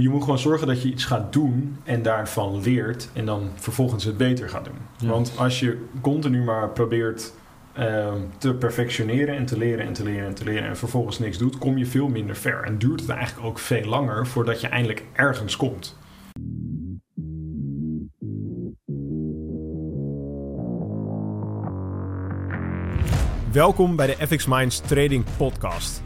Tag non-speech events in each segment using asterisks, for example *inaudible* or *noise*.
Je moet gewoon zorgen dat je iets gaat doen en daarvan leert en dan vervolgens het beter gaat doen. Ja. Want als je continu maar probeert ehm, te perfectioneren en te leren en te leren en te leren en vervolgens niks doet, kom je veel minder ver. En duurt het eigenlijk ook veel langer voordat je eindelijk ergens komt. Welkom bij de FX Minds Trading Podcast.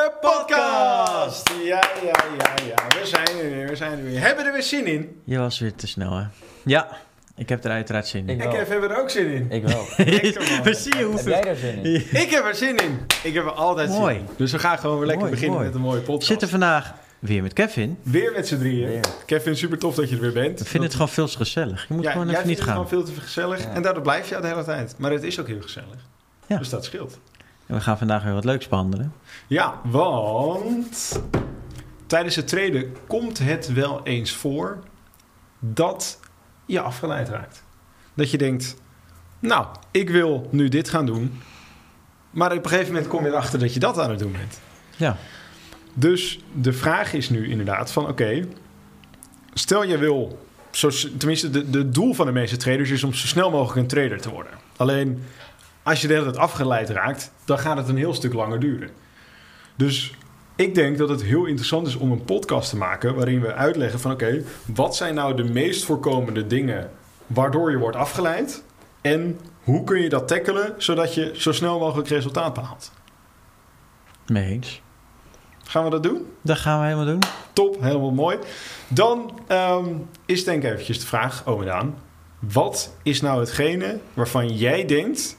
podcast. Ja, ja, ja, ja. We zijn er weer. We zijn er weer. Hebben we er weer zin in? Je was weer te snel, hè? Ja, ik heb er uiteraard zin in. Ik Ik heb er ook zin in. Ik wel. *laughs* We zien je Heb hoeveel... jij daar zin in? Ik heb er zin in. Ik heb er altijd Mooi. zin in. Dus we gaan gewoon weer lekker Mooi, beginnen mooi. met een mooie We podcast. zitten vandaag weer met Kevin. Weer met z'n drieën. Weer. Kevin, super tof dat je er weer bent. We vinden het gewoon veel te gezellig. Je moet ja, gewoon jij even vindt niet het gaan. gewoon veel te gezellig. Ja. En daardoor blijf je de hele tijd. Maar het is ook heel gezellig. Ja. Dus dat scheelt. En we gaan vandaag weer wat leuks behandelen. Ja, want tijdens het traden komt het wel eens voor dat je afgeleid raakt. Dat je denkt, nou, ik wil nu dit gaan doen. Maar op een gegeven moment kom je erachter dat je dat aan het doen bent. Ja. Dus de vraag is nu inderdaad van oké, stel je wil, zo, tenminste de, de doel van de meeste traders is om zo snel mogelijk een trader te worden. Alleen als je de hele tijd afgeleid raakt, dan gaat het een heel stuk langer duren. Dus ik denk dat het heel interessant is om een podcast te maken waarin we uitleggen van oké, wat zijn nou de meest voorkomende dingen waardoor je wordt afgeleid en hoe kun je dat tackelen zodat je zo snel mogelijk resultaat behaalt. Mee eens. Gaan we dat doen? Dat gaan we helemaal doen. Top, helemaal mooi. Dan ehm, is denk ik eventjes de vraag, Ome Daan. Wat is nou hetgene waarvan jij denkt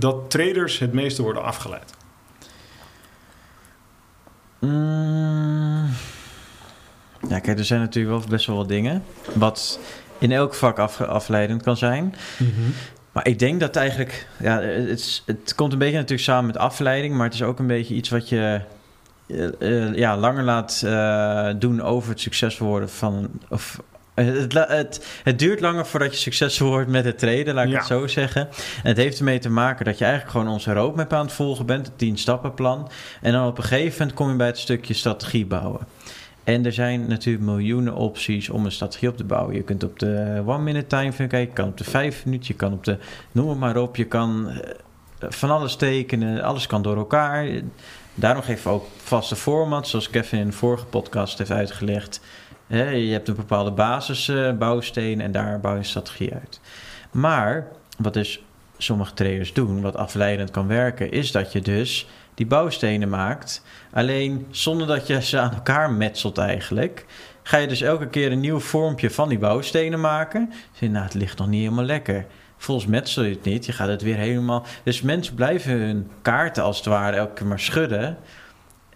dat traders het meeste worden afgeleid? Mm. Ja, kijk, er zijn natuurlijk wel best wel wat dingen. Wat in elk vak af, afleidend kan zijn. Maar ik denk dat eigenlijk... Ja, het, het komt een beetje natuurlijk samen met afleiding... maar het is ook een beetje iets wat je... eh, eh, ja, langer laat eh, doen over het succesvol worden van... Of, het, la- het, het duurt langer voordat je succesvol wordt met het traden, laat ik Ja. het zo zeggen. En het heeft ermee te maken dat je eigenlijk gewoon onze roadmap aan het volgen bent, het 10-stappenplan. En dan op een gegeven moment kom je bij het stukje strategie bouwen. En er zijn natuurlijk miljoenen opties om een strategie op te bouwen. Je kunt op de one-minute time kijken, je kan op de vijf minuten, je kan op de, noem het maar op, je kan eh, van alles tekenen, alles kan door elkaar. Daarom geven we ook vaste formats, zoals Kevin in de vorige podcast heeft uitgelegd. Je hebt een bepaalde basisbouwsteen en daar bouw je een strategie uit. Maar wat dus sommige traders doen, wat afleidend kan werken, is dat je dus die bouwstenen maakt. Alleen zonder dat je ze aan elkaar metselt eigenlijk. Ga je dus elke keer een nieuw vormpje van die bouwstenen maken. Zeg nou, het ligt nog niet helemaal lekker. Volgens metsel je het niet. Je gaat het weer helemaal... Dus mensen blijven hun kaarten als het ware elke keer maar schudden.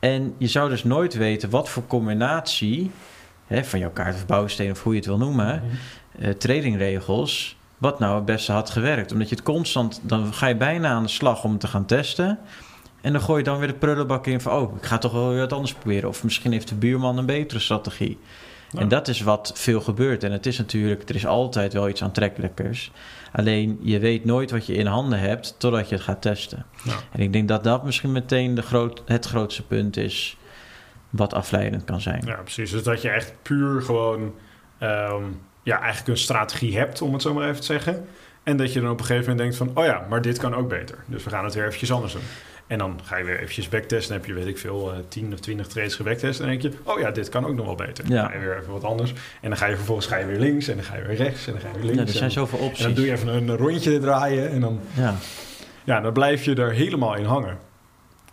En je zou dus nooit weten wat voor combinatie... Hè, van jouw kaart of bouwstenen of hoe je het wil noemen... eh, tradingregels... wat nou het beste had gewerkt. Omdat je het constant... dan ga je bijna aan de slag om te gaan testen... En dan gooi je dan weer de prullenbak in van... oh, ik ga toch wel weer wat anders proberen. Of misschien heeft de buurman een betere strategie. Ja. En dat is wat veel gebeurt. En het is natuurlijk... er is altijd wel iets aantrekkelijkers. Alleen je weet nooit wat je in handen hebt... totdat je het gaat testen. Ja. En ik denk dat dat misschien meteen de groot, het grootste punt is... wat afleidend kan zijn. Ja, precies. Dus dat je echt puur gewoon ehm, ja, eigenlijk een strategie hebt, om het zo maar even te zeggen. En dat je dan op een gegeven moment denkt van, oh ja, maar dit kan ook beter. Dus we gaan het weer eventjes anders doen. En dan ga je weer eventjes backtesten. Dan heb je, weet ik veel, eh 10 of 20 trades gebacktest. En dan denk je, oh ja, dit kan ook nog wel beter. Dan Ja. ga je weer even wat anders. En dan ga je vervolgens ga je weer links. En dan ga je weer rechts. En dan ga je weer links. Ja, er zijn en, zoveel en opties. dan doe je even een rondje draaien. En dan, Ja. ja, dan blijf je er helemaal in hangen.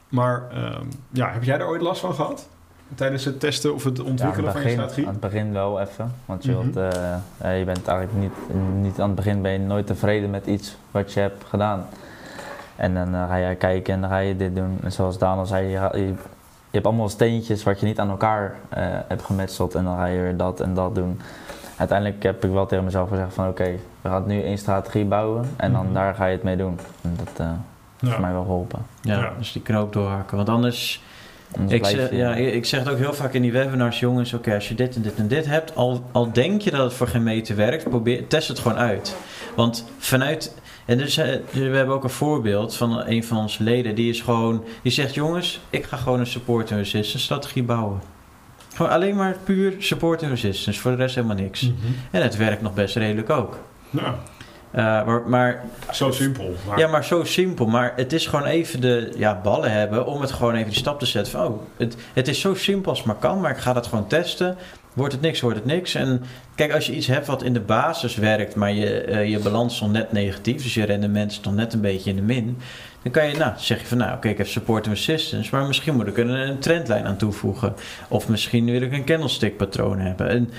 Maar ehm, ja, heb jij er ooit last van gehad? Tijdens het testen of het Ja, ontwikkelen van je strategie? aan het begin wel even. Want je, Mhm. wilt, eh, eh, je bent eigenlijk niet, niet aan het begin ben je nooit tevreden met iets wat je hebt gedaan. En dan eh, ga je kijken en dan ga je dit doen. En zoals Daan al zei, je, je, je hebt allemaal steentjes wat je niet aan elkaar eh, hebt gemetseld. En dan ga je weer dat en dat doen. uiteindelijk heb ik wel tegen mezelf gezegd van oké, we gaan nu één strategie bouwen en dan Mhm. daar ga je het mee doen. En dat eh heeft Ja. mij wel geholpen. Ja, Ja. dus die knoop doorhakken. Want Anders ik blijf zeg, ja, ik zeg het ook heel vaak in die webinars, jongens, oké, als je dit en dit en dit hebt, al, al denk je dat het voor geen meter werkt, probeer, test het gewoon uit. Want vanuit, en dus, eh, we hebben ook een voorbeeld van een van onze leden, die is gewoon, die zegt, jongens, ik ga gewoon een support en resistance strategie bouwen. Gewoon alleen maar puur support en resistance, voor de rest helemaal niks. Mhm. En het werkt nog best redelijk ook. Ja, maar, maar zo simpel. Maar, ja, maar zo simpel. Maar het is gewoon even de ja, ballen hebben om het gewoon even die stap te zetten. Van, oh, het, het is zo simpel als het maar kan, maar ik ga dat gewoon testen. Wordt het niks, wordt het niks. En kijk, als je iets hebt wat in de basis werkt, maar je, eh, je balans is nog net negatief, dus je rendement is nog net een beetje in de min. Dan kan je, nou, zeg je van, nou, oké, ik heb support en resistance, maar misschien moet ik er een, trendlijn aan toevoegen. Of misschien wil ik een candlestick patroon hebben. En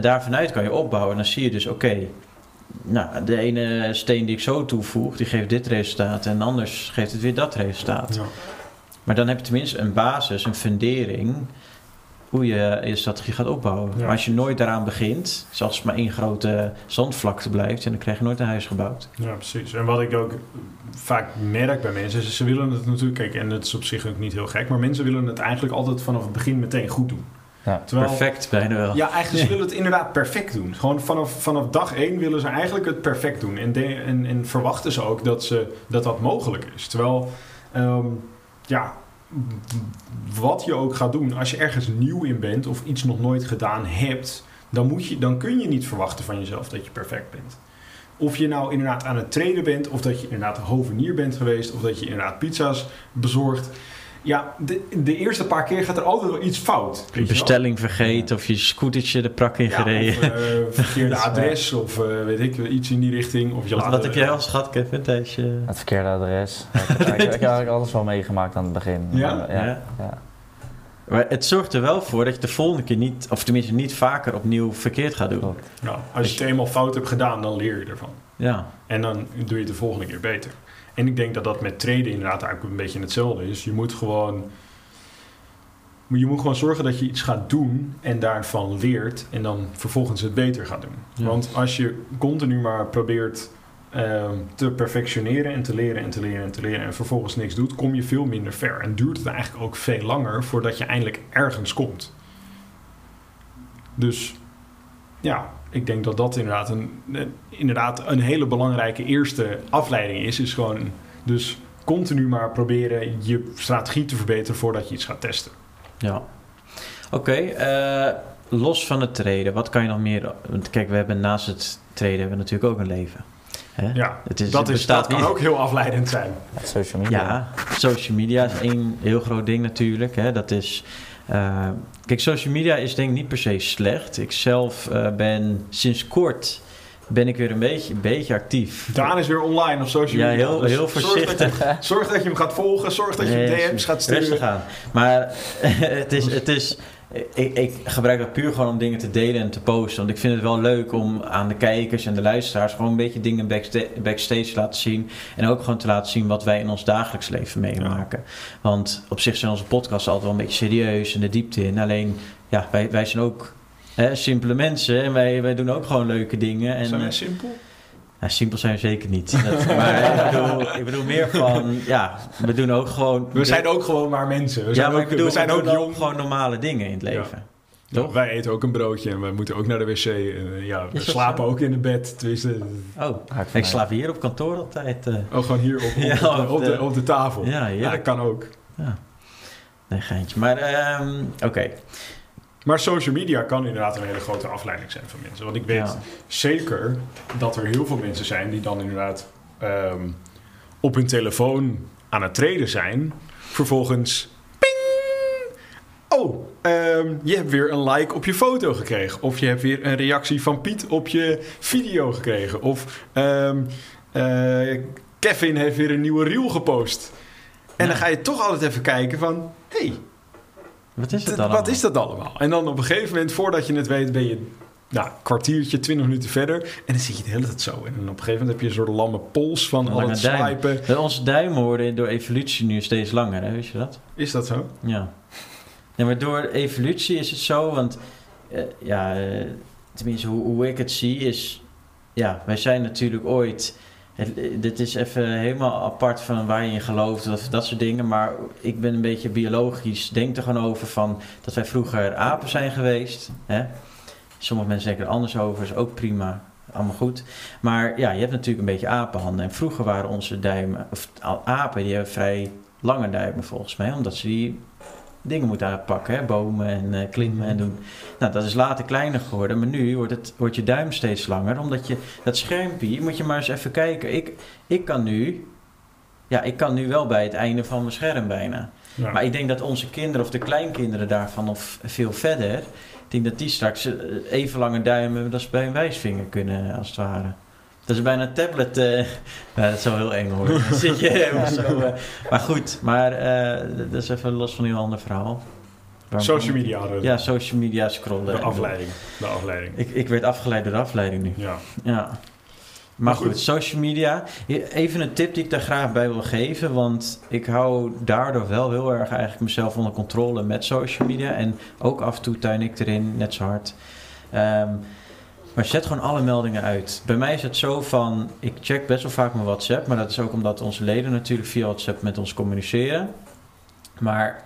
daarvanuit kan je opbouwen. En dan zie je dus, oké, nou, de ene steen die ik zo toevoeg, die geeft dit resultaat. En anders geeft het weer dat resultaat. Ja. Maar dan heb je tenminste een basis, een fundering, hoe je je strategie gaat opbouwen. Ja. Maar als je nooit daaraan begint, zoals maar één grote zandvlakte blijft, en dan krijg je nooit een huis gebouwd. Ja, precies. En wat ik ook vaak merk bij mensen, is ze willen het natuurlijk, kijk, en dat is op zich ook niet heel gek, maar mensen willen het eigenlijk altijd vanaf het begin meteen goed doen. Ja. Terwijl, Perfect, bijna wel. Ja, eigenlijk ze *laughs* willen het inderdaad perfect doen. Gewoon vanaf, vanaf dag één willen ze eigenlijk het perfect doen. En, de- en, en verwachten ze ook dat, ze, dat dat mogelijk is. Terwijl, ehm, ja, wat je ook gaat doen, als je ergens nieuw in bent of iets nog nooit gedaan hebt, dan, moet je, dan kun je niet verwachten van jezelf dat je perfect bent. Of je nou inderdaad aan het trainen bent, of dat je inderdaad hovenier bent geweest, of dat je inderdaad pizza's bezorgt. Ja, de, de eerste paar keer gaat er altijd wel iets fout. je bestelling vergeten of je scootertje de prak in Ja, gereden. of eh, verkeerde *laughs* adres of eh, weet ik wel, iets in die richting. Of je wat, heb jij als gehad, Kevin? Tijdens je... Het verkeerde adres. *laughs* ik, ik, ik heb eigenlijk alles wel meegemaakt aan het begin. Ja? ja. Ja. ja. Maar het zorgt er wel voor dat je de volgende keer niet, of tenminste niet vaker opnieuw verkeerd gaat doen. Nou, als je het eenmaal fout hebt gedaan, dan leer je ervan. Ja, En dan doe je het de volgende keer beter. En ik denk dat dat met traden inderdaad eigenlijk een beetje hetzelfde is. Je moet gewoon... Je moet gewoon zorgen dat je iets gaat doen en daarvan leert en dan vervolgens het beter gaat doen. Ja. Want als je continu maar probeert ehm, te perfectioneren en te leren en te leren en te leren en vervolgens niks doet, kom je veel minder ver. En duurt het eigenlijk ook veel langer voordat je eindelijk ergens komt. Dus ja, ik denk dat dat inderdaad een, een- inderdaad een hele belangrijke eerste afleiding is. Is gewoon dus continu maar proberen je strategie te verbeteren voordat je iets gaat testen. ja. Oké, eh, los van het treden, wat kan je nog meer... Want kijk, we hebben naast het treden hebben we natuurlijk ook een leven. Hè? Ja, Het is, dat, het is, dat kan niet- ook heel afleidend zijn. Ja, social media. Ja, social media is één heel groot ding natuurlijk. Hè. Dat is, eh, kijk, social media is denk ik niet per se slecht. Ik zelf eh, ben sinds kort ben ik weer een beetje, een beetje actief. Daan is weer online op social Ja, media. heel- Dus heel Zorg dat, voorzichtig. je, zorg dat je hem gaat volgen. Zorg dat je Nee, hem DM's gaat sturen. Rustig aan. Maar *laughs* het is, het is ik, ik gebruik dat puur gewoon om dingen te delen en te posten. Want ik vind het wel leuk om aan de kijkers en de luisteraars gewoon een beetje dingen backsta- backstage te laten zien. En ook gewoon te laten zien wat wij in ons dagelijks leven meemaken. Want op zich zijn onze podcasts altijd wel een beetje serieus en de diepte in. Alleen, ja, wij, wij zijn ook hè, simpele mensen en wij, wij doen ook gewoon leuke dingen. En, Zijn wij eh, simpel? Ja, simpel zijn we zeker niet. Dat, maar ik bedoel, ik bedoel meer van, ja, we doen ook gewoon... We zijn ook gewoon maar mensen. We ja, zijn, maar ook, ik bedoel, we zijn ook doen jong. gewoon normale dingen in het leven. Ja, toch? wij eten ook een broodje en we moeten ook naar de wc. En, eh, ja, we slapen zo? ook in de bed. Tenminste, Oh, Ga ik ik slaap hier op kantoor altijd. eh. ook gewoon hier op, op, *laughs* Ja, op, de, op de, de- op de tafel. ja, Ja, ja. dat kan ook. Nee, geintje. Maar, ehm, oké. Maar social media kan inderdaad een hele grote afleiding zijn van mensen. Want ik weet Ja. zeker dat er heel veel mensen zijn die dan inderdaad ehm, op hun telefoon aan het treden zijn. Vervolgens. Ping! Oh, ehm, je hebt weer een like op je foto gekregen. Of je hebt weer een reactie van Piet op je video gekregen. Of ehm, eh, Kevin heeft weer een nieuwe reel gepost. En Ja. dan ga je toch altijd even kijken van... Hey, Wat is het dan? Wat is dat allemaal? En dan op een gegeven moment, voordat je het weet, ben je nou, een kwartiertje, twintig minuten verder. En dan zit je de hele tijd zo. En op een gegeven moment heb je een soort lamme pols van al het swipen. Onze duimen worden door evolutie nu steeds langer, hè? Wist je dat? Is dat zo? Ja. Nee, maar door evolutie is het zo, want eh, ja, eh, tenminste hoe, hoe ik het zie, is... Ja, wij zijn natuurlijk ooit... Het, dit is even helemaal apart van waar je in gelooft of dat soort dingen. Maar ik ben een beetje biologisch. Denk er gewoon over van dat wij vroeger apen zijn geweest. Hè? Sommige mensen denken er anders over, is ook prima. Allemaal goed. Maar ja, je hebt natuurlijk een beetje apenhanden. En vroeger waren onze duimen, of apen, die hebben vrij lange duimen volgens mij. Omdat ze die dingen moeten aanpakken, hè? bomen en uh, klimmen en doen. Nou, dat is later kleiner geworden, maar nu wordt, het, wordt je duim steeds langer. Omdat je, dat schermpje, moet je maar eens even kijken. Ik, ik kan nu, ja, ik kan nu wel bij het einde van mijn scherm bijna. Ja. Maar ik denk dat onze kinderen of de kleinkinderen daarvan nog veel verder... Ik denk dat die straks eh, even lange duimen als bij een wijsvinger kunnen, als het ware. Dat is bijna een tablet. eh nou, dat is wel heel eng hoor. *laughs* Zit je zo. eh, maar goed, maar eh, dat is even los van heel ander verhaal. Waarom Social media Ja, social media scrollen. De afleiding. De afleiding. Ik, ik werd afgeleid door de afleiding nu. Ja. Ja. Maar goed, goed. social media. Even een tip die ik daar graag bij wil geven. Want ik hou daardoor wel heel erg eigenlijk mezelf onder controle met social media. En ook af en toe tuin ik erin, net zo hard. Ehm, maar zet gewoon alle meldingen uit. Bij mij is het zo van, ik check best wel vaak mijn WhatsApp. Maar dat is ook omdat onze leden natuurlijk via WhatsApp met ons communiceren. Maar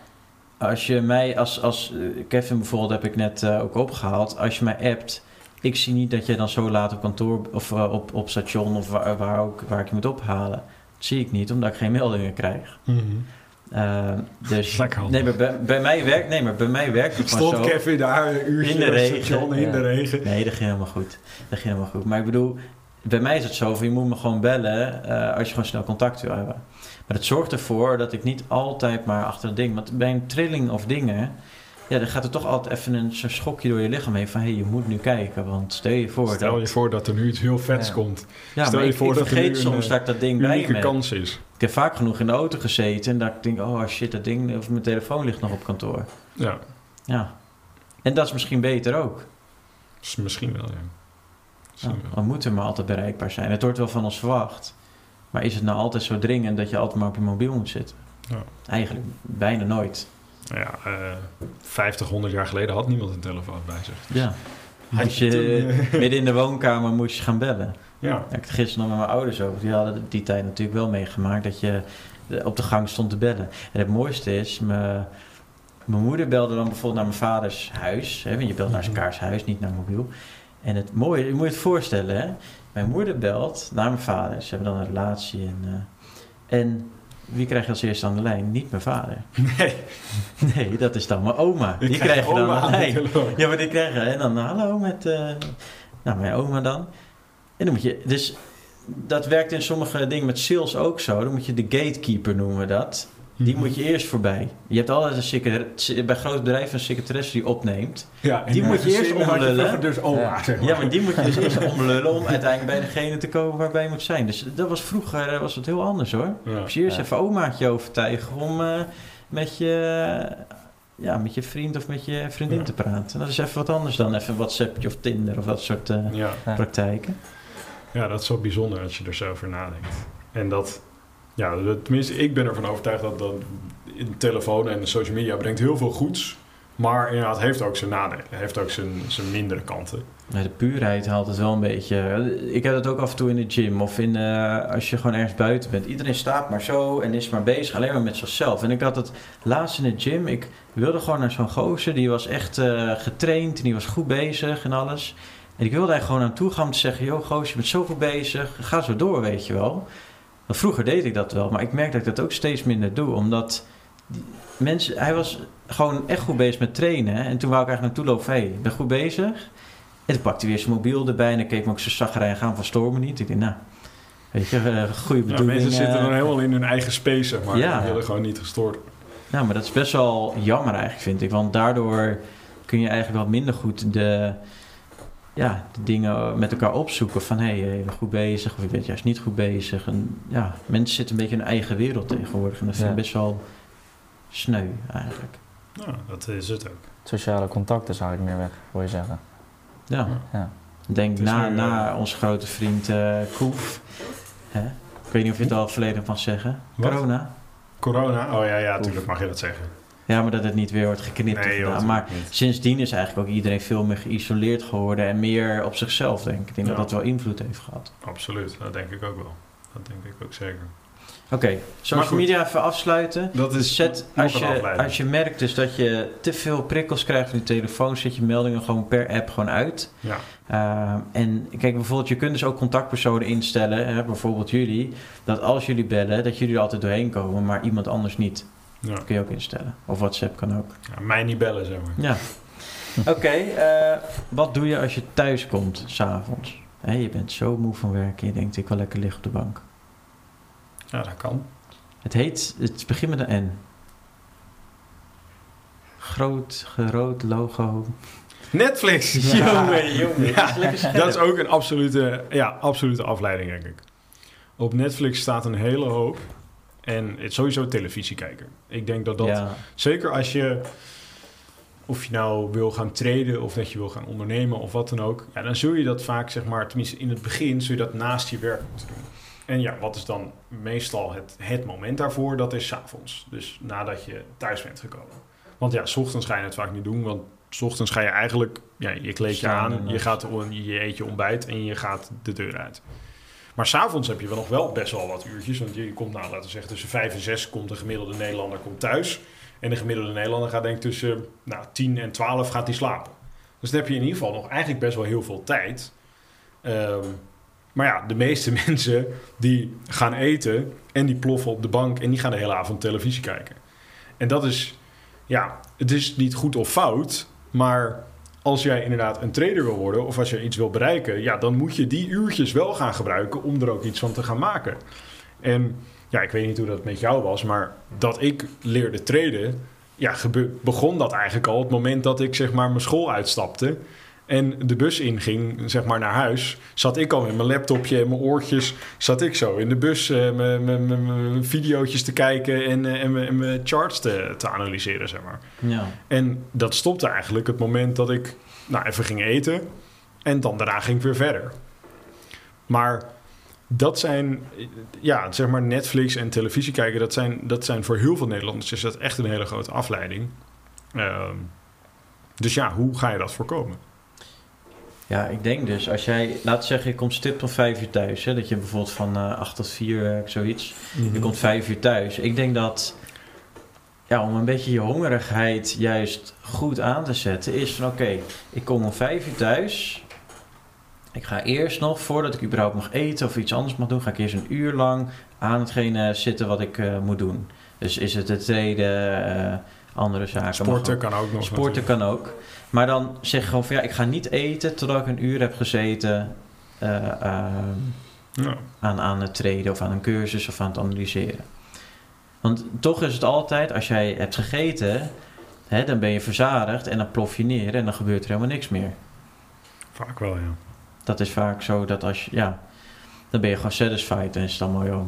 als je mij, als, als eh, Kevin bijvoorbeeld heb ik net eh, ook opgehaald. Als je mij appt, ik zie niet dat je dan zo laat op kantoor of eh, op, op station of waar, ook, waar ik je moet ophalen. Dat zie ik niet, omdat ik geen meldingen krijg. Eh, dus Lekker nee, maar bij, bij mij werkt, nee, maar bij mij werkt het gewoon Stond zo. Kevin daar een uurtje In de regen, station in ja. de regen. Nee, dat ging helemaal goed. Dat ging helemaal goed. Maar ik bedoel, bij mij is het zo van je moet me gewoon bellen eh, als je gewoon snel contact wil hebben. Maar het zorgt ervoor dat ik niet altijd maar achter het ding. Want bij een trilling of dingen, ja, dan gaat er toch altijd even een zo'n schokje door je lichaam heen van hé, je moet nu kijken. Want stel je voor. Stel dat- je voor dat er nu iets heel vets Ja. komt. ja, stel maar je ik, voor ik dat er vergeet nu soms een, dat ik dat ding bij me kans is. Ik heb vaak genoeg in de auto gezeten en dat ik denk, oh shit, dat ding of mijn telefoon ligt nog op kantoor. Ja, Ja. En dat is misschien beter ook. dus misschien wel, ja. Misschien Ja, wel. dan moet er maar altijd bereikbaar zijn. Het wordt wel van ons verwacht. Maar is het nou altijd zo dringend dat je altijd maar op je mobiel moet zitten? Ja. Eigenlijk bijna nooit. Ja, eh 50, 100 jaar geleden had niemand een telefoon bij zich. Ja. Had Moest je je, toen, eh, *laughs* midden in de woonkamer moest je gaan bellen. Ja, Ik gisteren nog met mijn ouders over. Die hadden die tijd natuurlijk wel meegemaakt dat je eh, op de gang stond te bellen. En het mooiste is, me- mijn moeder belde dan bijvoorbeeld naar mijn vaders huis. Hè, want je belt naar zijn kaars huis, niet naar mobiel. En het mooie, je moet je het voorstellen, hè. Mijn moeder belt naar mijn vader. Ze hebben dan een relatie. En, eh, en wie krijg je als eerste aan de lijn? Niet mijn vader. *laughs* nee. Nee, dat is dan mijn oma. Die krijg krijg je dan aan de *laughs* lijn. Ja, maar die krijgen en dan hallo met eh, nou, mijn oma dan. En dan moet je, dus dat werkt in sommige dingen met sales ook zo. Dan moet je de gatekeeper noemen dat. Die moet je eerst voorbij. Je hebt altijd een secretaresse, bij grote bedrijven een secretaresse die opneemt. Ja, die moet je eerst omlullen. Dus oma, Ja. zeg maar. Ja, maar die moet je dus eerst omlullen om uiteindelijk bij degene te komen waarbij je moet zijn. Dus dat was vroeger eh, was het heel anders hoor. Ja. Je eerst Ja. even omaatje overtuigen om eh, met, je, ja, met je vriend of met je vriendin Ja. te praten. Dat is even wat anders dan even WhatsAppje of Tinder of dat soort eh, Ja. Praktijken. ja, dat is zo bijzonder als je er zo over nadenkt. En dat, ja, tenminste, ik ben ervan overtuigd dat, dat in telefoon en social media brengt heel veel goeds. Maar inderdaad, heeft ook zijn nadelen. Heeft ook zijn, zijn mindere kanten. De puurheid haalt het wel een beetje. Ik heb dat ook af en toe in de gym of in, eh, als je gewoon ergens buiten bent. Iedereen staat maar zo en is maar bezig, alleen maar met zichzelf. En ik had het laatst in de gym. Ik wilde gewoon naar zo'n gozer. Die was echt eh, getraind en die was goed bezig en alles. En ik wilde eigenlijk gewoon aan toe gaan om te zeggen: Yo, gozer, je bent zo goed bezig. Ga zo door, weet je wel. Want vroeger deed ik dat wel, maar ik merk dat ik dat ook steeds minder doe. Omdat mensen, hij was gewoon echt goed bezig met trainen. En toen wou ik eigenlijk naartoe lopen: Hé, hey, ik ben goed bezig. En toen pakte hij weer zijn mobiel erbij en dan keek me ook zo zaggerijn gaan van stoor me niet. Ik dacht, nou, weet je, eh, goede Ja, bedoeling. mensen zitten eh. dan helemaal in hun eigen space, zeg maar. Ja. Die willen gewoon niet gestoord. Nou, maar dat is best wel jammer eigenlijk, vind ik. Want daardoor kun je eigenlijk wat minder goed de, ja, de dingen met elkaar opzoeken. Van, hé, hey, je bent goed bezig of je bent juist niet goed bezig. En ja, mensen zitten een beetje in hun eigen wereld tegenwoordig. En dat vind ik Ja. best wel sneu eigenlijk. Nou, dat is het ook. Sociale contact is eigenlijk meer weg, wil je zeggen. Ja. Ja. Denk na, nu, na eh, onze grote vriend eh Koef. Hè? Ik weet niet of je het al volledig mag zeggen. Wat? Corona. Corona? Oh ja, ja, natuurlijk mag je dat zeggen. Ja, maar dat het niet weer wordt geknipt Nee, joh. Maar sindsdien is eigenlijk ook iedereen veel meer geïsoleerd geworden en meer op zichzelf, denk ik. Ik denk Ja. dat dat wel invloed heeft gehad. Absoluut, dat denk ik ook wel. Dat denk ik ook zeker. Oké, Maar social media even afsluiten. Dat Dus zet, als je, als je merkt dus dat je te veel prikkels krijgt van je telefoon, zet je meldingen gewoon per app gewoon uit. Ja, Uh, en kijk, bijvoorbeeld, je kunt dus ook contactpersonen instellen, hè, bijvoorbeeld jullie, dat als jullie bellen, dat jullie er altijd doorheen komen, maar iemand anders niet. Ja. Dat kun je ook instellen. Of WhatsApp kan ook. ja mij niet bellen, zeg maar. Ja. *laughs* Oké, eh, wat doe je als je thuis komt, s'avonds? Hè, je bent zo moe van werk en je denkt, ik wil lekker liggen op de bank. Ja, dat kan. Het heet, het begint met een N. Groot, gerood logo. Netflix! *laughs* Jongen, jongen. Ja, dat. Dat is ook een absolute, ja, absolute afleiding, denk ik. Op Netflix staat een hele hoop. En sowieso televisie kijken. Ik denk dat dat, Ja, zeker als je, of je nou wil gaan traden of dat je wil gaan ondernemen of wat dan ook. Ja, dan zul je dat vaak, zeg maar, tenminste in het begin, zul je dat naast je werk moeten doen. En ja, wat is dan meestal het, het moment daarvoor? Dat is 's avonds. Dus nadat je thuis bent gekomen. Want ja, s ochtends ga je het vaak niet doen, want s ochtends ga je eigenlijk, ja, je kleed je aan, je, dan- gaat, on- je eet je ontbijt en je gaat de deur uit. Maar s'avonds heb je wel nog wel best wel wat uurtjes. Want je komt, nou, laten we zeggen, tussen vijf en zes komt de gemiddelde Nederlander komt thuis. En de gemiddelde Nederlander gaat denk ik tussen nou, 10 en 12 gaat hij slapen. Dus dan heb je in ieder geval nog eigenlijk best wel heel veel tijd. Ehm, maar ja, de meeste *laughs* mensen die gaan eten en die ploffen op de bank en die gaan de hele avond televisie kijken. En dat is, ja, het is niet goed of fout, maar als jij inderdaad een trader wil worden of als je iets wil bereiken, ja, dan moet je die uurtjes wel gaan gebruiken om er ook iets van te gaan maken. En ja, ik weet niet hoe dat met jou was, maar dat ik leerde traden, ja, begon dat eigenlijk al op het moment dat ik zeg maar mijn school uitstapte en de bus inging, zeg maar naar huis, zat ik al met mijn laptopje en mijn oortjes, zat ik zo in de bus eh, mijn- videootjes te kijken en, eh, en mijn- en mijn charts te, te analyseren, zeg maar. ja. En dat stopte eigenlijk het moment dat ik nou, even ging eten. En dan daarna ging ik weer verder. Maar dat zijn, ja, zeg maar Netflix en televisie kijken, dat zijn, dat zijn voor heel veel Nederlanders is dat echt een hele grote afleiding. Ehm, dus ja, hoe ga je dat voorkomen? Ja, ik denk dus, als jij, laat zeggen, je komt stipt om vijf uur thuis. Hè, dat je bijvoorbeeld van eh 8 tot 4 werkt, zoiets. Je komt vijf uur thuis. Ik denk dat, ja, om een beetje je hongerigheid juist goed aan te zetten, is van oké, ik kom om vijf uur thuis. Ik ga eerst nog, voordat ik überhaupt mag eten of iets anders mag doen, ga ik eerst een uur lang aan hetgene zitten wat ik eh, moet doen. Dus is het het treden, eh, andere zaken. Sporten kan ook nog. Sporten kan ook. Maar dan zeg je gewoon van ja, ik ga niet eten totdat ik een uur heb gezeten eh, ehm, Ja. aan, aan het treden of aan een cursus of aan het analyseren. Want toch is het altijd, als jij hebt gegeten, hè, dan ben je verzadigd en dan plof je neer en dan gebeurt er helemaal niks meer. Vaak wel, ja. Dat is vaak zo dat als je, ja, dan ben je gewoon satisfied en is het allemaal, joh.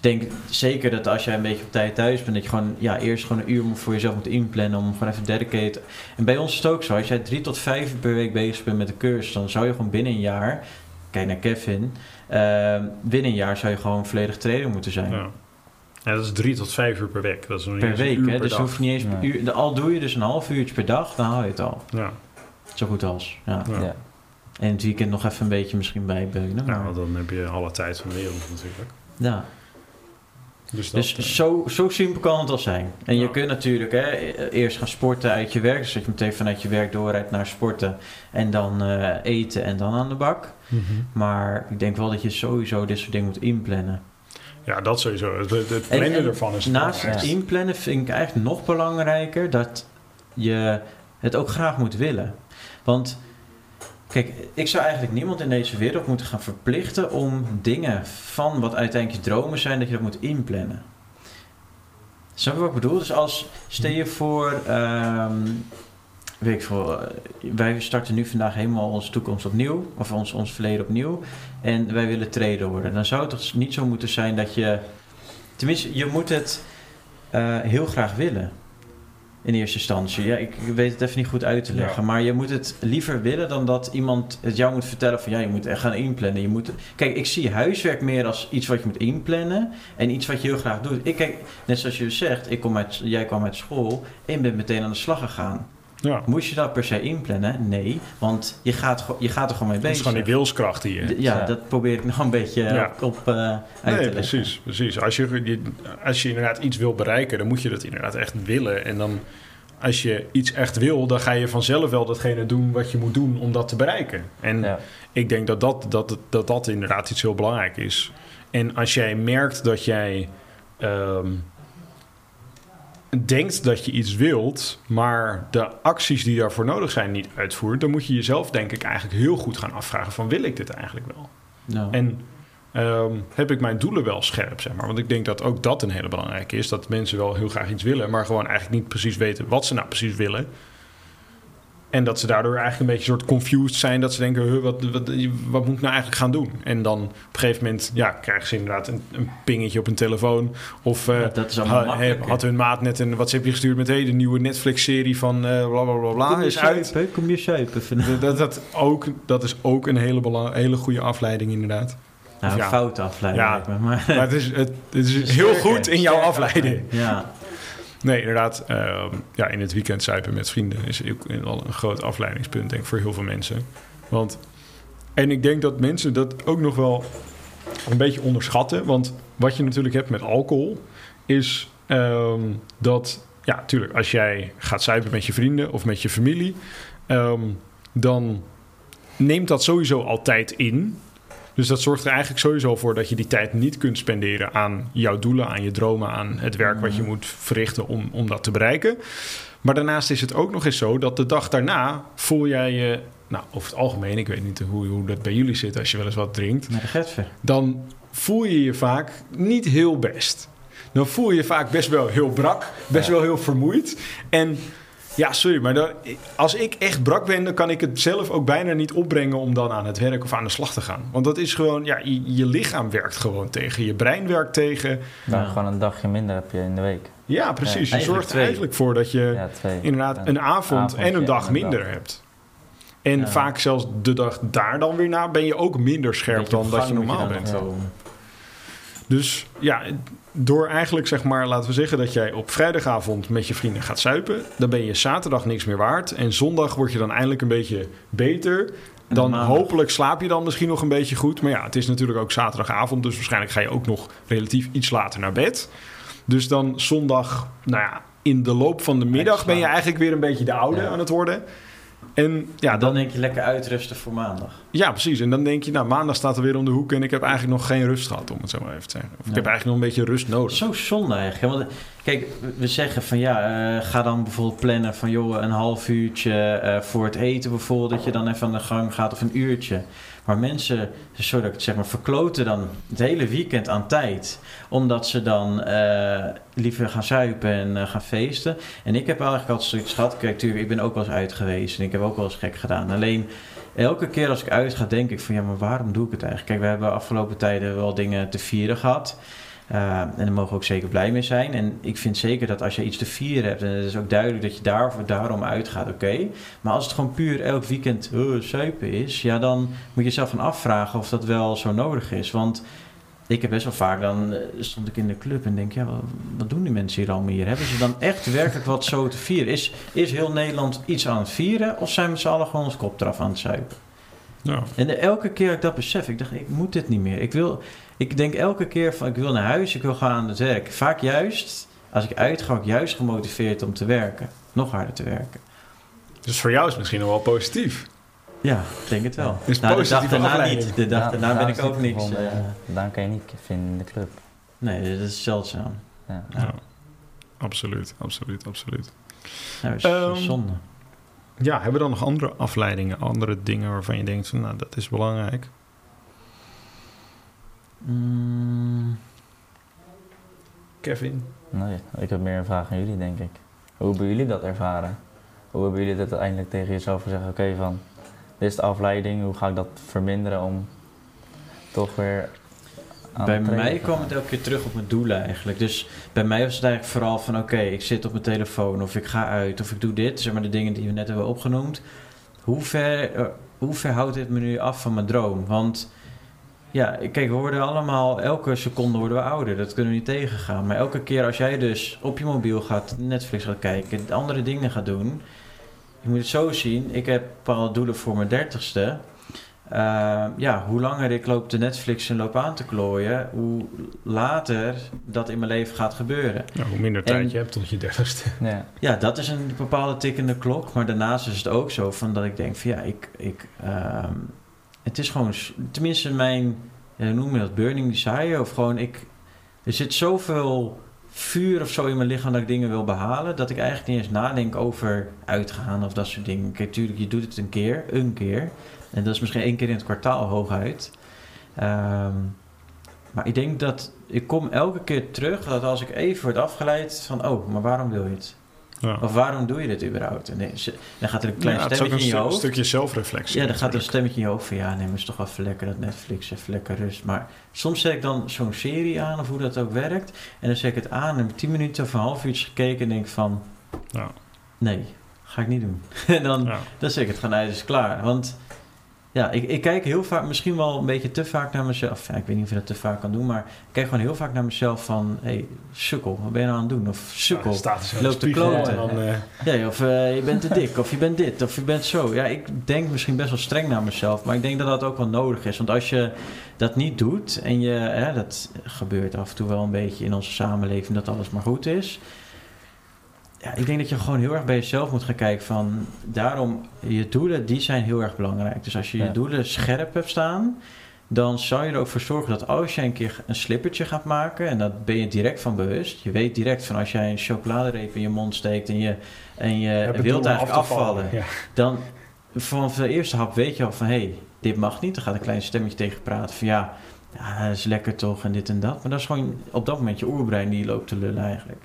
Dus ik denk zeker dat als jij een beetje op tijd thuis bent, dat je gewoon, ja, eerst gewoon een uur moet voor jezelf moet inplannen om gewoon even dedicated. En bij ons is het ook zo, als jij drie tot vijf uur per week bezig bent met de cursus, dan zou je gewoon binnen een jaar, kijk naar Kevin, eh, binnen een jaar zou je gewoon volledig trainer moeten zijn. ja. Ja, dat is drie tot vijf uur per week. Dat is nog niet Per eens een week, uur hè? per dus dag. hoef je niet eens per uur. Al doe je dus een half uurtje per dag, dan haal je het al. Ja. Zo goed als. Ja. Ja. Ja. En het weekend nog even een beetje misschien bijbeunen. Maar, want dan heb je alle tijd van de wereld natuurlijk. ja. Dus, dat, Dus eh, zo, zo simpel kan het al zijn. En je kunt natuurlijk hè, eerst gaan sporten uit je werk. Dus dat je meteen vanuit je werk doorrijdt naar sporten. En dan eh, eten en dan aan de bak. mhm. Maar ik denk wel dat je sowieso dit soort dingen moet inplannen. Ja, dat sowieso. Het, het En- plannen en ervan is het Naast het inplannen vind ik eigenlijk nog belangrijker dat je het ook graag moet willen. Want kijk, ik zou eigenlijk niemand in deze wereld moeten gaan verplichten om dingen van wat uiteindelijk dromen zijn, dat je dat moet inplannen. Snap je wat ik bedoel? Dus als, stel je voor, ehm, weet ik veel, eh, wij starten nu vandaag helemaal onze toekomst opnieuw, of ons, ons verleden opnieuw, en wij willen trader worden. Dan zou het toch niet zo moeten zijn dat je, tenminste, je moet het eh, heel graag willen. In eerste instantie. Ja, ik weet het even niet goed uit te leggen. Ja. Maar je moet het liever willen dan dat iemand het jou moet vertellen van ja, je moet echt gaan inplannen. Je moet, kijk, ik zie huiswerk meer als iets wat je moet inplannen en iets wat je heel graag doet. Ik kijk, net zoals je zegt, ik kom uit, jij kwam uit school en bent meteen aan de slag gegaan. Ja. Moest je dat per se inplannen? Nee, want je gaat, je gaat er gewoon mee Dat is bezig. gewoon die wilskracht. D- ja, Ja. dat probeer ik nog een beetje Ja. op, op eh, uit te Nee, leggen. precies, precies. Als je, als je inderdaad iets wil bereiken, dan moet je dat inderdaad echt willen. En dan, als je iets echt wil, dan ga je vanzelf wel datgene doen wat je moet doen om dat te bereiken. En Ja. ik denk dat dat, dat, dat dat inderdaad iets heel belangrijk is. En als jij merkt dat jij ehm, denkt dat je iets wilt, maar de acties die daarvoor nodig zijn niet uitvoert, dan moet je jezelf denk ik eigenlijk heel goed gaan afvragen van wil ik dit eigenlijk wel? Nou, En ehm, heb ik mijn doelen wel scherp, zeg maar? Want ik denk dat ook dat een hele belangrijke is. Dat mensen wel heel graag iets willen, maar gewoon eigenlijk niet precies weten wat ze nou precies willen. En dat ze daardoor eigenlijk een beetje soort confused zijn. Dat ze denken, "Huh, wat, wat, wat moet ik nou eigenlijk gaan doen? En dan op een gegeven moment ja, krijgen ze inderdaad een, een pingetje op hun telefoon. Of eh, Ja, dat is ha- had hun maat net een WhatsAppje gestuurd met... hey, de nieuwe Netflix-serie van eh bla bla bla bla je is uit. kom je zuipen vanavond. Dat, dat, ook, dat is ook een hele, belang, hele goede afleiding inderdaad. Nou, een ja. foute afleiding. Ja. me, maar, Maar het is, het, het is *laughs* heel goed in jouw sterke afleiding. Ja, Nee, inderdaad. ehm, ja, in het weekend zuipen met vrienden is ook een groot afleidingspunt, denk ik, voor heel veel mensen. Want, en ik denk dat mensen dat ook nog wel een beetje onderschatten. Want wat je natuurlijk hebt met alcohol, is ehm, dat, ja, natuurlijk, als jij gaat zuipen met je vrienden of met je familie, ehm, dan neemt dat sowieso altijd in. Dus dat zorgt er eigenlijk sowieso voor dat je die tijd niet kunt spenderen aan jouw doelen, aan je dromen, aan het werk wat je Mhm. moet verrichten om, om dat te bereiken. Maar daarnaast is het ook nog eens zo dat de dag daarna voel jij je, nou over het algemeen, ik weet niet hoe, hoe dat bij jullie zit als je wel eens wat drinkt, dan voel je je vaak niet heel best. Dan voel je je vaak best wel heel brak, best Ja. wel heel vermoeid. En ja, sorry, maar dan, als ik echt brak ben, dan kan ik het zelf ook bijna niet opbrengen om dan aan het werk of aan de slag te gaan. Want dat is gewoon, ja, je, je lichaam werkt gewoon tegen, je brein werkt tegen. Dan Ja. gewoon een dagje minder heb je in de week. Ja, precies. Ja, je zorgt er eigenlijk voor dat je Ja, inderdaad een avond en een dag en een minder dag. hebt. En vaak zelfs de dag daar dan weer na ben je ook minder scherp dan dat je normaal bent. Dus ja, door eigenlijk zeg maar, laten we zeggen dat jij op vrijdagavond met je vrienden gaat zuipen, dan ben je zaterdag niks meer waard en zondag word je dan eindelijk een beetje beter. Dan hopelijk slaap je dan misschien nog een beetje goed. Maar ja, het is natuurlijk ook zaterdagavond, dus waarschijnlijk ga je ook nog relatief iets later naar bed. Dus dan zondag, nou ja, in de loop van de middag ben je eigenlijk weer een beetje de oude Ja. aan het worden. En ja, dan denk je lekker uitrusten voor maandag. ja, precies. En dan denk je, nou, maandag staat er weer om de hoek en ik heb eigenlijk nog geen rust gehad, om het zo maar even te zeggen. Of ik heb eigenlijk nog een beetje rust nodig. Zo zonde eigenlijk. Want, eh, kijk, we zeggen van ja, eh, ga dan bijvoorbeeld plannen van joh, een half uurtje eh, voor het eten bijvoorbeeld, dat je dan even aan de gang gaat of een uurtje. Maar mensen, sorry zeg maar, verkloten dan het hele weekend aan tijd. Omdat ze dan eh, liever gaan zuipen en eh, gaan feesten. En ik heb eigenlijk altijd zoiets gehad. Kijk, ik ben ook wel eens uit geweest en ik heb ook wel eens gek gedaan. Alleen elke keer als ik uit ga, denk ik van ja, maar waarom doe ik het eigenlijk? Kijk, we hebben afgelopen tijden wel dingen te vieren gehad. Uh, en daar mogen we ook zeker blij mee zijn. En ik vind zeker dat als je iets te vieren hebt, en het is ook duidelijk dat je daarvoor, daarom uitgaat, oké. Maar als het gewoon puur elk weekend uh, is, ja, dan moet je jezelf van afvragen of dat wel zo nodig is. Want ik heb best wel vaak, dan uh, stond ik in de club en denk, ja, wat, wat, doen die mensen hier allemaal hier? Hebben ze dan echt werkelijk wat zo te vieren? Is, is heel Nederland iets aan het vieren of zijn we z'n allen gewoon ons kop eraf aan het zuipen? Ja. En elke keer dat ik dat besef, ik dacht, ik moet dit niet meer. Ik wil, ik denk elke keer van, ik wil naar huis, ik wil gaan aan het werk. Vaak juist, als ik uitga, ga ik juist gemotiveerd om te werken. Nog harder te werken. Dus voor jou is het misschien nog wel positief. Ja, ik denk het wel. Is nou, de dag daarna afleiding. niet. De dag Ja, daarna daar ben ik ook niks. gevonden, ja. Daar kan je niet vinden in de club. nee, dat is zeldzaam. Ja. Ja. Ja. Absoluut, absoluut, absoluut. Nou, dat is Ehm, zonde. Ja, hebben we dan nog andere afleidingen, andere dingen waarvan je denkt van, nou, dat is belangrijk? Mm, Kevin? Nee, ik heb meer een vraag aan jullie, denk ik. Hoe hebben jullie dat ervaren? Hoe hebben jullie dit uiteindelijk tegen jezelf gezegd? Oké, van dit is de afleiding, hoe ga ik dat verminderen om toch weer Bij mij kwam het elke keer terug op mijn doelen eigenlijk. Dus bij mij was het eigenlijk vooral van oké, ik zit op mijn telefoon of ik ga uit of ik doe dit. Zeg maar de dingen die we net hebben opgenoemd. Hoe ver, eh, hoe ver houdt dit me nu af van mijn droom? Want ja, kijk, we worden allemaal, elke seconde worden we ouder. Dat kunnen we niet tegengaan. Maar elke keer als jij dus op je mobiel gaat, Netflix gaat kijken, andere dingen gaat doen. Je moet het zo zien, ik heb bepaalde doelen voor mijn dertigste. Uh, ja, hoe langer ik loop te Netflix en loop aan te klooien, hoe later dat in mijn leven gaat gebeuren. Nou, hoe minder tijd En- je hebt tot je dertigste. Ja. Ja, dat is een bepaalde tikkende klok. Maar daarnaast is het ook zo van dat ik denk van ja, ik, ik ehm, het is gewoon, tenminste mijn, ja, hoe noem je dat, burning desire. Of gewoon ik, er zit zoveel vuur of zo in mijn lichaam dat ik dingen wil behalen, dat ik eigenlijk niet eens nadenk over uitgaan of dat soort dingen. Kijk, tuurlijk, je doet het een keer, een keer. En dat is misschien één keer in het kwartaal hooguit. Ehm, maar ik denk dat ik kom elke keer terug dat als ik even word afgeleid van, oh, maar waarom wil je het? Ja. Of waarom doe je dit überhaupt? En dan- gaat er een klein Ja, stemmetje een in je hoofd. stukje zelfreflectie. Ja, dan gaat er een stemmetje in je hoofd van ja, nee, maar is toch wel even lekker dat Netflix, even lekker rust. Maar soms zet ik dan zo'n serie aan of hoe dat ook werkt. En dan zet ik het aan en heb ik tien minuten of een half uurtje gekeken en denk van Ja. nee, ga ik niet doen. *laughs* en dan, dan zeg ik het gewoon uit, is klaar. Want ja, ik, ik kijk heel vaak, misschien wel een beetje te vaak naar mezelf. Ja, ik weet niet of je dat te vaak kan doen, maar ik kijk gewoon heel vaak naar mezelf van hé, hey, sukkel, wat ben je nou aan het doen? Of sukkel. Ja, staat Loopt de te spiegel kloten. en dan, eh, Ja, of eh, je bent te *laughs* dik, of je bent dit, of je bent zo. Ja, ik denk misschien best wel streng naar mezelf, maar ik denk dat dat ook wel nodig is. Want als je dat niet doet, en je, hè, dat gebeurt af en toe wel een beetje in onze samenleving, dat alles maar goed is. Ja, ik denk dat je gewoon heel erg bij jezelf moet gaan kijken van, daarom, je doelen, die zijn heel erg belangrijk. Dus als je je doelen scherp hebt staan, dan zou je er ook voor zorgen dat als je een keer een slippertje gaat maken, en dat ben je direct van bewust, je weet direct van als jij een chocoladereep in je mond steekt en je, en je wilt eigenlijk af afvallen, Ja. dan vanaf de eerste hap weet je al van hé, hey, dit mag niet. Dan gaat een klein stemmetje tegen praten van ja, ja, dat is lekker toch en dit en dat. Maar dat is gewoon op dat moment je oerbrein die loopt te lullen eigenlijk.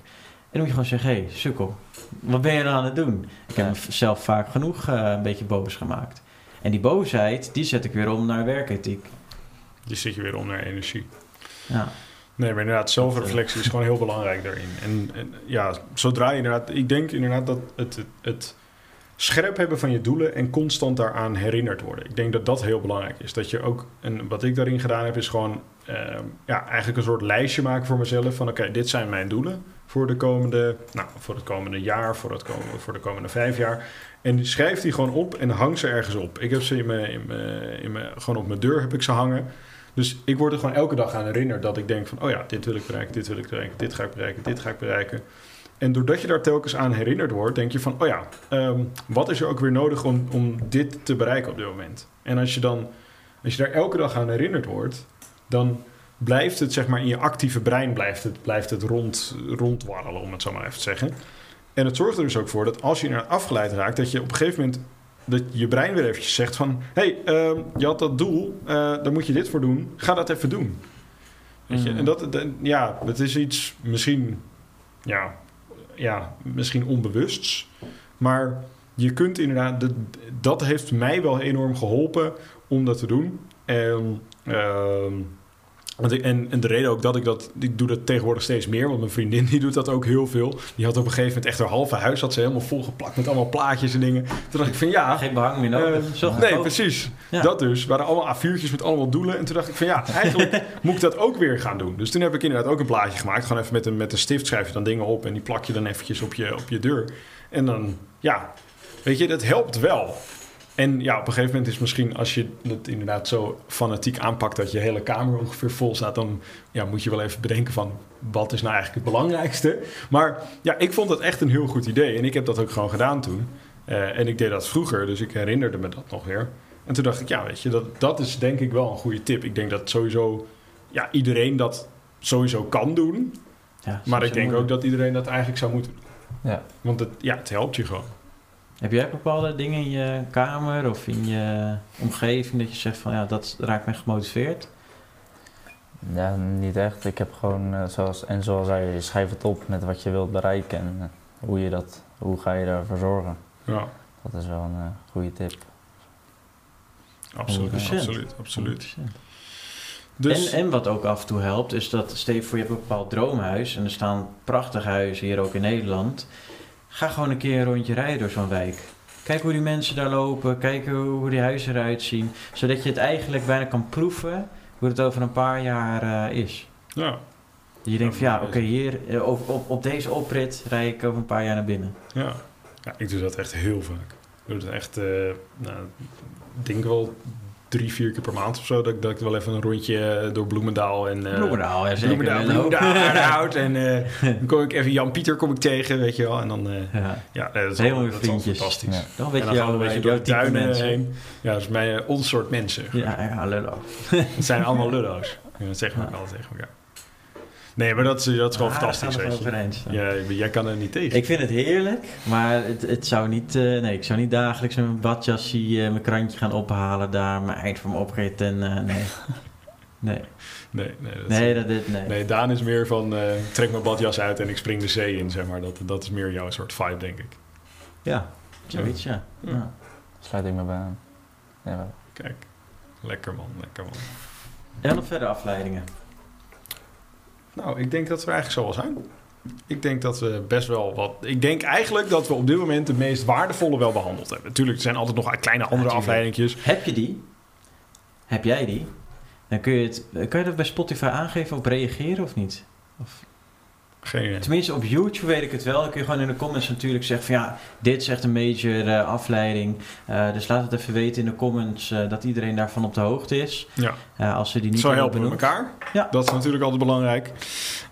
En dan moet je gewoon zeggen, hé, hey, sukkel, wat ben je nou aan het doen? Ik heb mezelf vaak genoeg eh, een beetje boos gemaakt. En die boosheid, die zet ik weer om naar werkethiek. Die zit je weer onder energie. Ja. Nee, maar inderdaad, zelfreflectie is gewoon heel belangrijk daarin. En, en ja, zodra je inderdaad... Ik denk inderdaad dat het, het, het scherp hebben van je doelen en constant daaraan herinnerd worden. Ik denk dat dat heel belangrijk is. Dat je ook... En wat ik daarin gedaan heb, is gewoon... ehm, ja, eigenlijk een soort lijstje maken voor mezelf. Van oké, dit zijn mijn doelen voor de komende... Nou, voor het komende jaar, voor, het komende, voor de komende vijf jaar. En schrijf die gewoon op en hang ze ergens op. Ik heb ze in in mijn, gewoon op mijn deur heb ik ze hangen. Dus ik word er gewoon elke dag aan herinnerd dat ik denk van... oh ja, dit wil ik bereiken, dit wil ik bereiken, dit ga ik bereiken, dit ga ik bereiken. En doordat je daar telkens aan herinnerd wordt, denk je van... oh ja, ehm, wat is er ook weer nodig om, om dit te bereiken op dit moment? En als je dan, als je daar elke dag aan herinnerd wordt... dan blijft het zeg maar in je actieve brein blijft het, blijft het rond, rondwarrelen, om het zo maar even te zeggen. En het zorgt er dus ook voor dat als je naar afgeleid raakt... dat je op een gegeven moment dat je brein weer eventjes zegt van... hé, hey, ehm, je had dat doel, eh daar moet je dit voor doen. Ga dat even doen. Weet je? Mhm. En dat, ja, dat is iets misschien... Ja, ja, misschien onbewusts. Maar je kunt inderdaad... Dat, dat heeft mij wel enorm geholpen om dat te doen. En... ehm, en, en de reden ook dat ik dat... Ik doe dat tegenwoordig steeds meer. Want mijn vriendin *laughs* die doet dat ook heel veel. Die had op een gegeven moment echt haar halve huis... had ze helemaal volgeplakt met allemaal plaatjes en dingen. Toen dacht ik van ja... Geen behang meer nodig. Eh, Nee, precies. Ja. Dat dus. waren allemaal A4'tjes met allemaal doelen. En toen dacht ik van ja, *laughs* eigenlijk moet ik dat ook weer gaan doen. Dus toen heb ik inderdaad ook een plaatje gemaakt. Gewoon even met een, met een stift schrijf je dan dingen op. En die plak je dan eventjes op je, op je deur. En dan, ja, weet je, dat helpt wel. En ja, op een gegeven moment is misschien als je het inderdaad zo fanatiek aanpakt dat je hele kamer ongeveer vol staat, dan ja, moet je wel even bedenken van wat is nou eigenlijk het belangrijkste. Maar ja, ik vond dat echt een heel goed idee en ik heb dat ook gewoon gedaan toen. Eh, en ik deed dat vroeger, dus ik herinnerde me dat nog weer. En toen dacht ik, ja, weet je, dat, dat is denk ik wel een goede tip. Ik denk dat sowieso, ja, iedereen dat sowieso kan doen. Ja, Maar ik denk ook dat iedereen dat eigenlijk zou moeten doen. Ja. Want het, ja, het helpt je gewoon. Heb jij bepaalde dingen in je kamer of in je omgeving dat je zegt van ja, dat raakt mij gemotiveerd? ja, niet echt. Ik heb gewoon, eh, zoals, en zoals zei, je schrijft het op met wat je wilt bereiken en eh, hoe, je dat, hoe ga je daarvoor zorgen. Ja, Dat is wel een eh, goede tip. absoluut, 100%. absoluut, absoluut. 100%. Dus En, en wat ook af en toe helpt, is dat Steve voor je hebt een bepaald droomhuis. En er staan prachtige huizen hier ook in Nederland. Ga gewoon een keer een rondje rijden door zo'n wijk. Kijk hoe die mensen daar lopen. Kijk hoe die huizen eruit zien. Zodat je het eigenlijk bijna kan proeven hoe het over een paar jaar eh, is. ja, Je denkt van ja, oké, hier eh, op, op, op deze oprit rij ik over een paar jaar naar binnen. ja. ja, ik doe dat echt heel vaak. Ik doe het echt, eh, nou, ik denk wel drie, vier keer per maand of zo. Dat, ik- dat ik wel even een rondje eh, door Bloemendaal en... eh, Bloemendaal, ja zeker. Bloemendaal. Bloemendaal, Aardehout. *laughs* En eh, dan kom ik even Jan-Pieter kom ik tegen, weet je wel. En dan, Ja, ja, dat is Helemaal al- is fantastisch. Ja. dan En weet dan je gaan we jouw, een beetje door duinen mensen. heen. Ja, dat is mijn eh, ons soort mensen. Ja, ja, lullo. Het zijn allemaal *laughs* lullo's. Ja, dat zeggen we ook altijd tegen elkaar. Nee, maar dat is, dat is gewoon Ah, fantastisch, weet je. eens. Ja, jij kan er niet tegen. Ik vind het heerlijk, maar het, het zou niet, eh, nee, ik zou niet dagelijks met mijn badjasje eh, mijn krantje gaan ophalen daar, mijn eind van me opgeten en eh, nee. *laughs* Nee, Nee, nee, dat is- nee, dat, dit, nee. nee, Daan is meer van eh, trek mijn badjas uit en ik spring de zee in, zeg maar. Dat, dat is meer jouw soort vibe, denk ik. Ja, zoiets, ja. Ja. ja. Sluit ik me bij aan. Ja, wel. Kijk, lekker man, lekker man. En nog verder afleidingen. Nou, ik denk dat we eigenlijk zo wel zijn. Ik denk dat we best wel wat... Ik denk eigenlijk dat we op dit moment de meest waardevolle wel behandeld hebben. Natuurlijk, er zijn altijd nog kleine andere tuurlijk. afleidingjes. Heb je die? Heb jij die? Dan kun je het, kan je dat bij Spotify aangeven op reageren of niet? Of, Geen idee. tenminste, op YouTube weet ik het wel. Dan kun je gewoon in de comments natuurlijk zeggen van ja, dit is echt een major afleiding. Eh, dus laat het even weten in de comments eh, dat iedereen daarvan op de hoogte is. Ja. Eh, als ze die niet Zo helpen we elkaar. Ja. Dat is natuurlijk altijd belangrijk.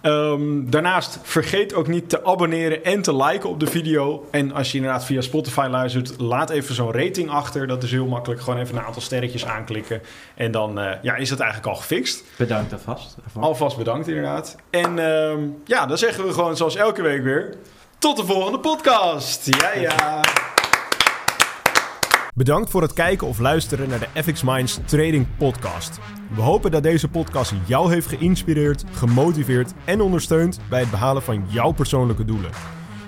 Ehm, daarnaast vergeet ook niet te abonneren en te liken op de video. En als je inderdaad via Spotify luistert, laat even zo'n rating achter. Dat is heel makkelijk. Gewoon even een aantal sterretjes aanklikken. En dan ja, is dat eigenlijk al gefixt. Bedankt alvast. Alvast bedankt inderdaad. En ehm, ja, zeggen we gewoon zoals elke week weer... Tot de volgende podcast. Ja, ja. Bedankt voor het kijken of luisteren naar de FX Minds Trading Podcast. We hopen dat deze podcast jou heeft geïnspireerd, gemotiveerd en ondersteund bij het behalen van jouw persoonlijke doelen.